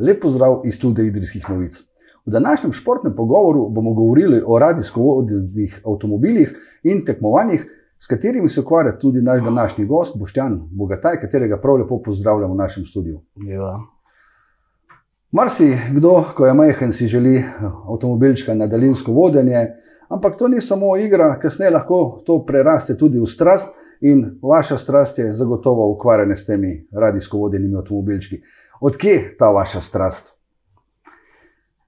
Lep pozdrav iz studia Idrijskih novic. V današnjem športnem pogovoru bomo govorili o radijsko vodnih avtomobilih in tekmovanjih, s katerimi se ukvarja tudi naš današnji gost, Boštjan Bogataj, katerega prav lepo pozdravljamo v našem studiu. Ja. Marsi kdo, ko je majhen, si želi avtomobilčka na daljinsko vodenje, ampak to ni samo igra, kasneje lahko to preraste tudi v strast. In vaša strast je zagotovo ukvarjena s temi radijsko vodenimi avtomobilčki. Odkje ta vaša strast?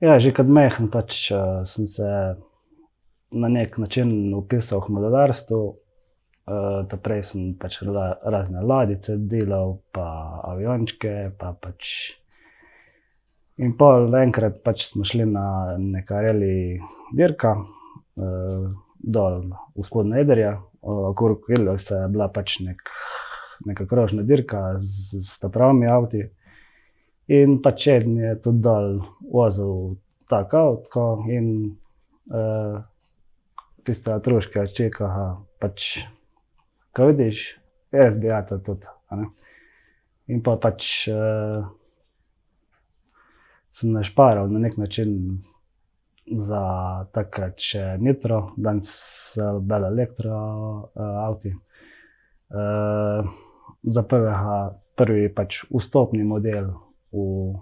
Ja, že kot mehen pač, uh, sem se na nek način upisal v modelarstvo. Uh, prej sem pač la, razne ladice delal, pa aviončke. Pa pač. In pol enkrat pač smo šli na nekaj dirka, uh, dol v spodnje Ederje, okrog Vilja je bila pač nek, neka krožna dirka z, z pravimi avti. In pač en je tudi dol vozil tako avto in uh, tiste otroške čeka, pač, kaj vidiš, jaz bi to tudi. In pa pač uh, sem našparal na nek način za takrat še nitro, danes so bele elektro uh, avti. Uh, za prvega, prvi pač vstopni model v,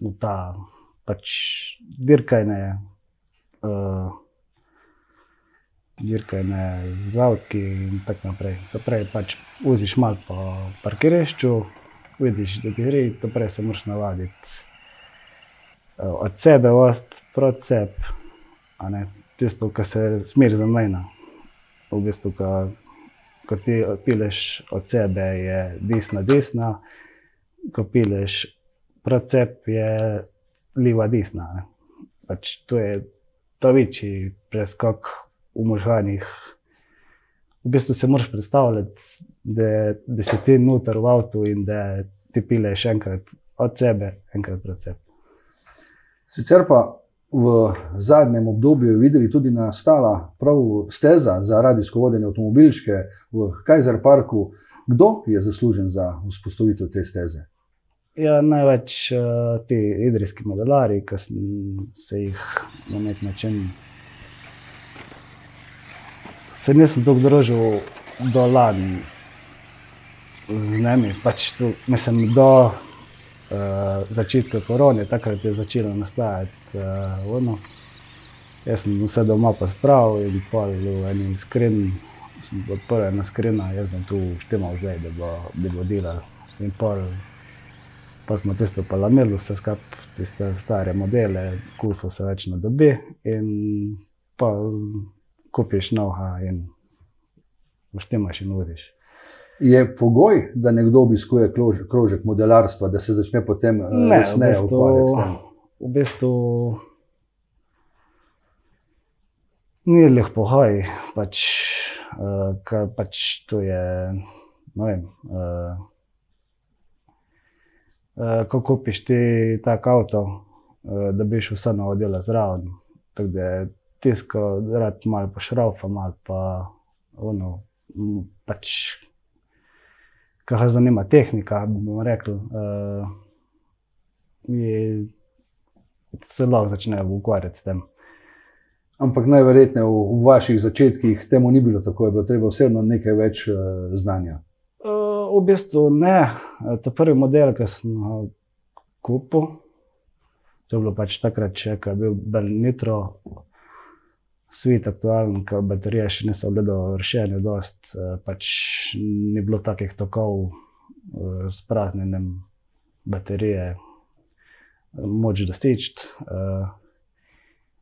v ta pač dirkajne, uh, dirkajne zavki in tako naprej. Naprej pač uziš malo po parkirišču, vidiš, da ti gre, naprej se moraš navaditi od sebe, od proti sebi, tisto, kar se smer za mena. V bistvu, ko ti pileš od sebe, je desna, desna, ko pileš sebi, je leva, desna. Pač to je ta večji preskok v možganjih. V bistvu se moraš predstavljati, da, da si ti noter v avtu in da ti pileš enkrat od sebe, enkrat sebi. Sicer pa v zadnjem obdobju je videti tudi nastala prav steza za radijsko vodenje avtomobilčke v Kajzer Parku. Kdo je zaslužen za vzpostavitev te steze? Ja, največ uh, ti idrijski modelari, ki se jih na nek način. Se nisem tako družil do lani z njimi, pač tu, mislim, do uh, začetka korone, takrat je začelo nastajati uh, ono. Jaz sem vse doma pa spravil in pol v enem skrin, sem odprl ena skrina, jaz sem tu štimal zdaj, da bo, da bo delal. In pol, pa smo tisto pa lameli vse skupaj, tiste stare modele, kuso se več ne dobi in pa kupiš novha in štimaš in uriš je pogoj, da nekdo obiskuje krožek modelarstva, da se začne potem eh, resneje v ukvarjati s tem? V bistvu ni leh pohaj, pač, uh, pač to je. Vem, uh, uh, ko kupiš ti tak avto, uh, da bi šel vse na oddelek zraven. Tako da je tisto, da rad malo pošraufa, malo pa ono. Pač, ki ga zanima tehnika, bomo rekli, uh, se lahko začne ukvarjati s tem. Ampak najverjetneje v, v vaših začetkih temu ni bilo tako, je bilo treba vseeno nekaj več uh, znanja. V bistvu ne. Ta prvi model, ki sem ga kupil, to je bilo pač takrat, če je bil Bell Nitro, svet aktualen, ker baterije še niso bile dovršene, dost, eh, pač ni bilo takih tokov eh, s praznjenem baterije, moč dostič. Eh,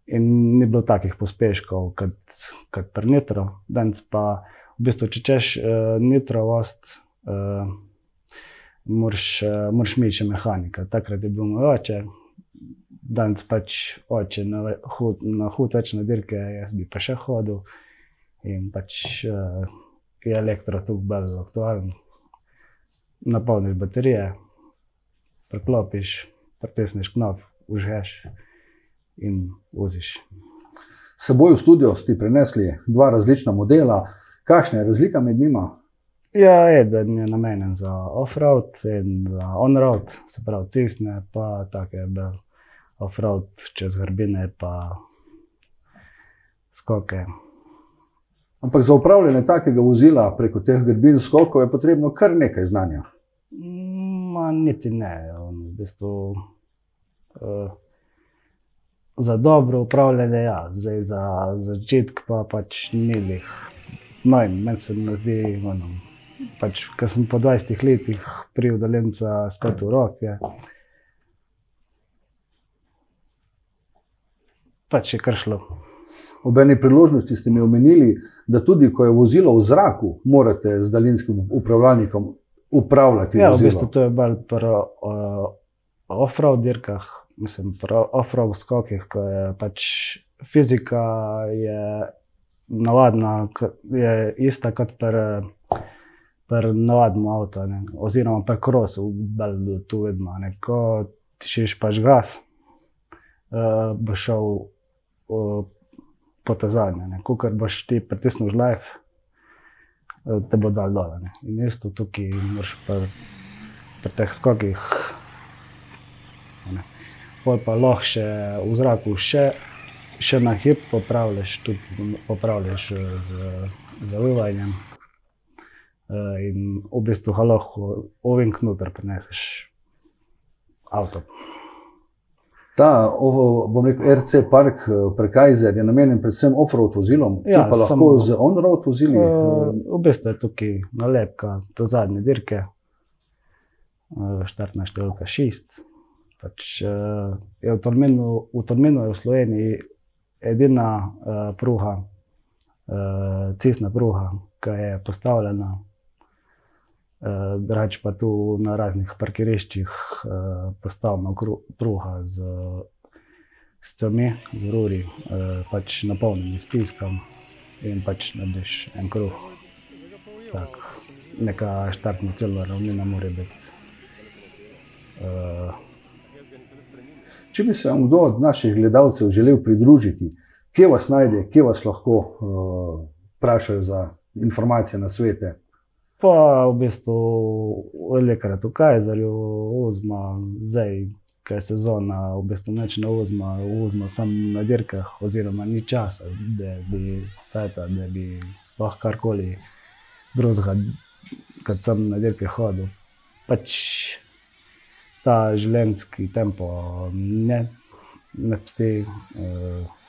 in ni bilo takih pospeškov kot, kot pri Nitro. Danes pa, v bistvu, če češ uh, Nitro vost, uh, moraš, uh, moraš imeti mehanika. Takrat je bil moj oče, danes pač oče na hud, na hud več na dirke, jaz bi pa še hodil. In pač uh, je elektro tu bolj aktualen. Napolniš baterije, preklopiš, pritisneš knop, užgeš in voziš. S seboj v studio ste prinesli dva različna modela. Kakšna je razlika med njima? Ja, eden je namenjen za off-road in za on-road, se pravi cestne, pa take bolj off-road čez grbine, pa skoke. Ampak za upravljanje takega vozila preko teh grbin skokov je potrebno kar nekaj znanja. Ma, niti ne. on V bistvu, uh, za dobro upravljanje, ja, zdaj za začetek pa pač ni lih. Manj, meni se ne zdi, ono, pač, ker sem po 20 letih prijel daljnca spet v roke. Pač je kar šlo. Ob eni priložnosti ste mi omenili, da tudi ko je vozilo v zraku, morate z daljinskim upravljalnikom upravljati. Ja, v bistvu to je bolj pri uh, off-road dirkah, mislim, pri off-road skokih, ko je pač fizika je navadna, je ista kot pri, pri navadnem avtu, ne, oziroma pri krosu, bolj tu vidimo. ne. Ko tišiš pač gas, uh, bo šel uh, po te zadnje. Ko boš ti pritisnil žlajf, eh, te bo dal dol. ne. In isto tukaj moraš pri, pri teh skokih. ne. Pol pa lahko še v zraku, še, še na hip popravljaš, tudi popravljaš eh, z zavivanjem. Eh, In v bistvu ga lahko ovink noter prineseš avto. Ta, ovo, bom rekel, RC Park eh, Prekajzer je namenjen predvsem off-road vozilom, ja, Ja, pa lahko samo- z on-road vozili. Uh, v bistvu je tukaj nalepka, to zadnje dirke, uh, štartna številka 6. Pač, uh, je v, Tolminu, v Tolminu je v Sloveniji edina uh, pruga, uh, cestna pruga, ki je postavljena. Uh, Drugač pa tu na raznih parkiriščih uh, postavimo kru- pruga z, s cemi, z ruri, uh, pač napolnjeni s piskom in pač narediš en kruh. Tak, neka štartna cela ravnina mora biti. Če bi se vam kdo od naših gledalcev želel pridružiti, kje vas najde, kje vas lahko uh, vprašajo za informacije na svete. Pa v bistvu velikrat v Kajzerju, ozma, zdaj, ko je sezona, v bistvu neč ne ozma, ozma sam na dirkah, oziroma ni časa, da bi, cajta, da bi sploh karkoli drugega, kot sem na dirke hodil. Pač ta življenjski tempo ne, ne psti, uh,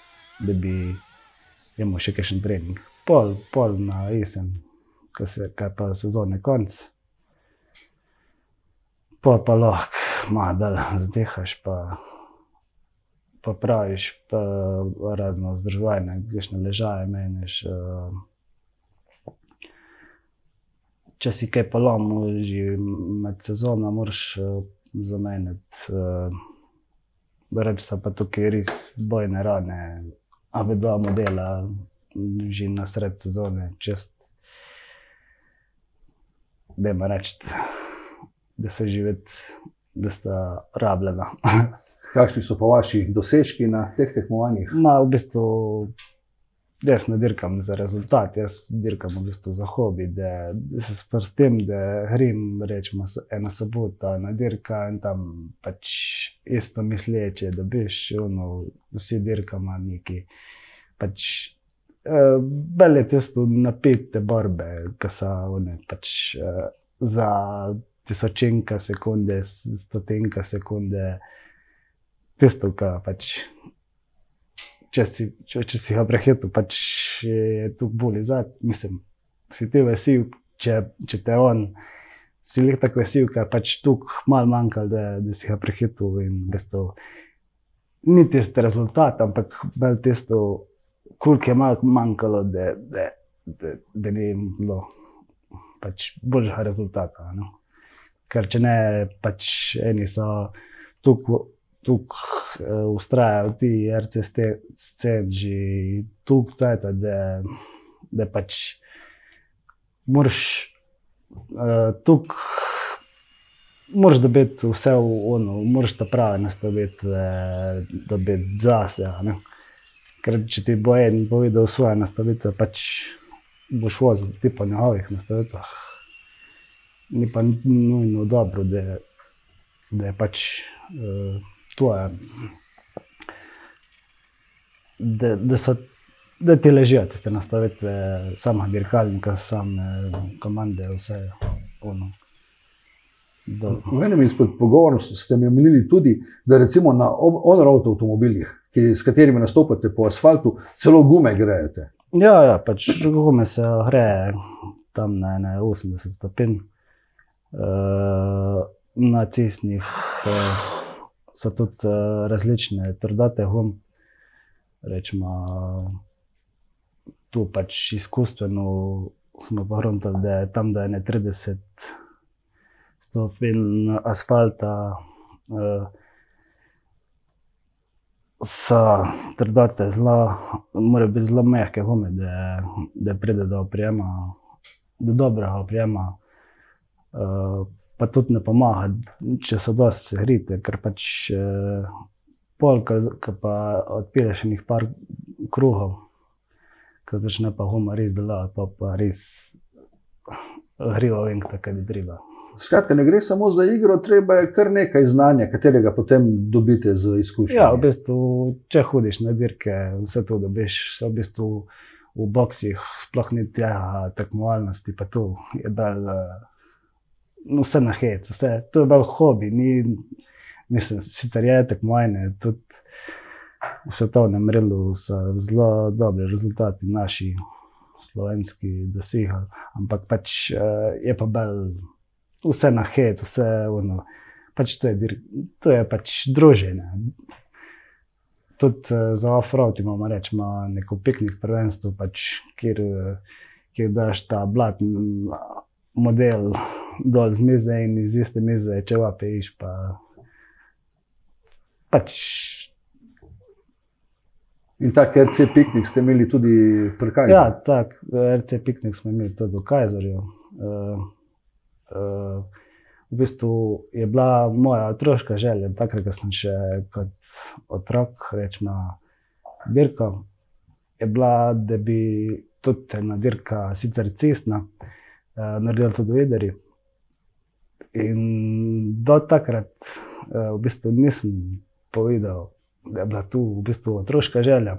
da bi imel še kakšen trening. Pol, pol na jesen, ko se kaj pa sezone konc. Pol pa lahko malo zadehaš, pa, pa praviš, pa razno vzdrževanje, greš na ležaje, meniš. Uh, če si kaj polomil, že med sezono, moraš uh, zamenjati. Uh, Reči so pa tukaj res bojne rane, a bi dva modela, že na sred sezone, čest. Da ima reči, da se živeti, da sta rabljena. Kakšni so pa vaši dosežki na teh tekmovanjih? Ma v bistvu jaz ne dirkam za rezultat, jaz dirkam v bistvu za hobi, da, da se sprstim, da grem rečemo s- eno soboto na dirka in tam pač isto misleče, da biš, ono, vsi dirkamo neki. Pač, eh, Bele tisto napete borbe, ki so one, pač, eh, za tisočinka sekunde, s- stotinka sekunde, tisto, kar pač če si, če, če si ga prehitil, pač je tu bolj izad. Mislim, si ti vesel, če, če te on, si jih tako vesel, ker pač tu malo manjka, da, da si ga prehitil in v bistvu ni tisti rezultat, ampak bolj tisto, koliko je malo manjkalo, da, da, da, da ni bilo pač boljšega rezultata. No? Ker če ne, pač eni so tukaj tukaj uh, ustrajajo ti scen že tukaj cajta, da, da pač moraš uh, tukaj moraš dobiti vse v ono, moraš ta pravi nastaviti, uh, dobiti zase. a ne. Ker če ti bo en povedal svoje nastavitve, pač boš vozil ti po njegovih nastavitvah. ni pa nujno dobro, da, da je pač uh, tvoje. Da, da, so, da ti ležijo te nastavitve, sama dirkalnika, same komande, vse ono. V enem izmed pogovorov ste mi omenili tudi, da recimo na on-road avtomobilih, ki, s katerimi nastopate po asfaltu, celo gume grejete. Ja, ja pač gume se greje tam na 80 stopinj. Uh, na cestnih uh, so tudi uh, različne trdote gum. Rečemo, tu pač izkustveno smo pogledali, da je tam, da je ne 30 stopinj asfalta. Uh, So trdote, zelo, morajo biti zelo mehke gume, da, da pride do oprijema, do dobrega oprijema. Uh, pa tudi ne pomaga, če so dosti segrite, ker pač uh, pol, ki pa odpiraš nekaj par kruhov, ki začne pa guma res delati, pa pa res grivo in tako je treba. Skratka, ne gre samo za igro, treba je kar nekaj znanja, katerega potem dobite z izkušnjami. Ja, v bistvu, če hodiš na dirke, vse to dobiš, v, bistvu, v boksih, sploh ni tega tekmovalnosti, pa to je dal, no, vse na vse, to je bil hobi. Ni, mislim, sicer je tekmovanje, tudi v svetovnem merilu so zelo dobri rezultati naši. Slovenski dosegel, ampak pač uh, je pa bolj vse na hec, vse ono. Pač to, je, to je pač družine. Tudi uh, za off-road imamo rečemo, neko piknik prvenstvo, pač, kjer, kjer daš ta blat model dol z mize in iz iste mize, če vapeš. Pa, pač, In tako RC piknik ste imeli tudi pri Kajzerju? Ja, tako RC piknik smo imeli tudi v Kajzerju. Uh, uh, v bistvu je bila moja otroška želja, takrat, ko sem še kot otrok, rečemo, dirka. Je bila, da bi tudi ena dirka, sicer cestna, uh, naredila tudi vederi. In do takrat uh, v bistvu nisem povedal, da je bila tu v bistvu otroška želja.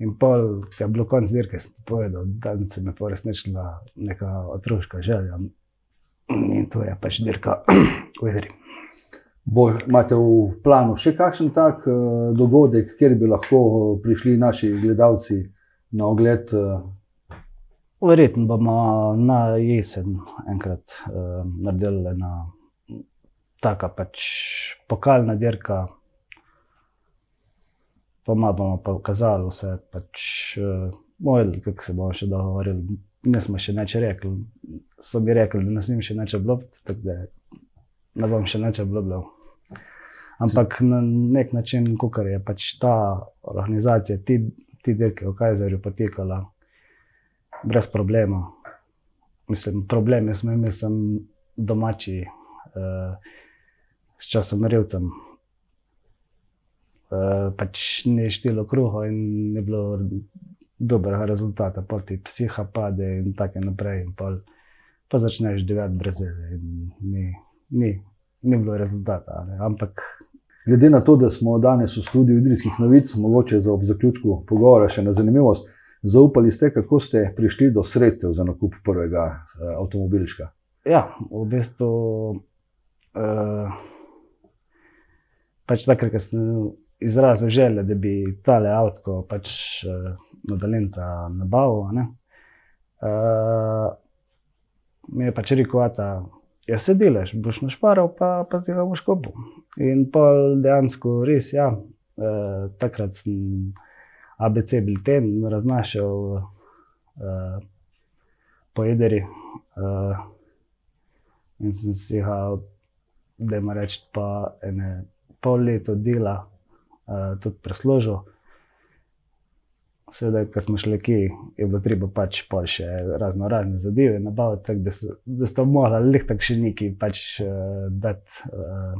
In pol, ki je bilo konec dirke, sem povedal, da se mi je poresničila neka otroška želja. In to je pač dirka v Edri. Bo, imate v planu še kakšen tak uh, dogodek, kjer bi lahko eh, prišli naši gledalci na ogled? Uh... Verjetno bomo na jesen enkrat uh, naredili ena taka pač pokalna dirka. Pa bomo pa pokazali vse, pač, uh, kako se bomo še dogovorili nismo še neč rekli. So bi rekli, da ne smem še neč obljubiti, tako da ne bom še neč obljubljal. Ampak na nek način, kukar je pač ta organizacija, ti, ti dirke v Kajzerju potekala brez problema. Mislim, problemi smo imeli sem domači uh, s časom revcem. Uh, pač ni štelo kruha in ni bilo dobrega rezultata, pa ti psiha pade in tako naprej. In pol, pa začneš živeti brez veze. Ni, ni, ni bilo rezultata. Ne? Ampak. Glede na to, da smo danes v studiu Idrijskih novic, mogoče za ob zaključku pogovora še na zanimivost, zaupali ste, kako ste prišli do sredstev za nakup prvega uh, avtomobilčka. Ja, v bistvu. Uh, pač takrat, ko sem izrazil željo, da bi tale avto pač. Uh, na daljnca nabavil. Uh, mi je pač rekel, da je se delaš, boš našparal, pa, pa si ga boš kopil. In pa dejansko res, ja, uh, takrat sem ABC bilten raznašal uh, po jederi. Uh, in sem si ga, da ima reči, pa ene pol leto dela uh, tudi presložil. Seveda, ko smo šli ki, je bilo treba pač pa še razno razne zadeve nabaviti, tako da, so, da sta morali lih tak še neki pač uh, dati uh,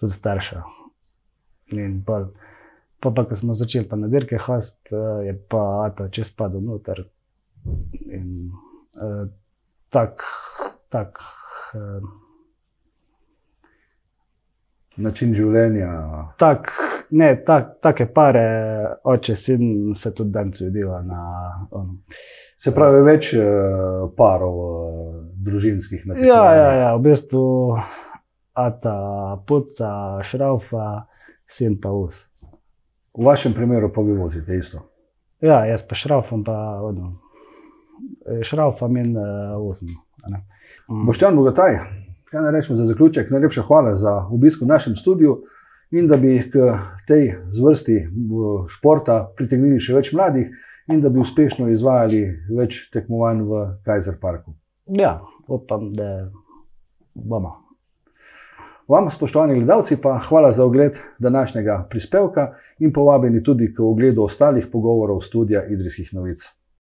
tudi starša. In pa, pa, pa ko smo začeli pa na dirke host, uh, je pa Ato čez padel noter. In uh, tako tak. eh, način življenja. Tak, ne, tak, take pare, oče, sin se tudi danes vidiva na. Um. Se pravi, več uh, parov uh, družinskih na Ja, ja, ja, v bistvu ata, puca, šraufa, sin pa us. V vašem primeru pa vi vozite isto. Ja, jaz pa šraufam, pa odno. Šraufam in uh, usno. Mm. Boštjan Bogataj, kaj naj rečemo za zaključek? Najlepša hvala za obisk v našem studiu in da bi k tej zvrsti v športa pritegnili še več mladih in da bi uspešno izvajali več tekmovanj v Kajzer Parku. Ja, upam, da bomo. Vam, spoštovani gledalci, pa hvala za ogled današnjega prispevka in povabljeni tudi k ogledu ostalih pogovorov studia Idrijskih novic.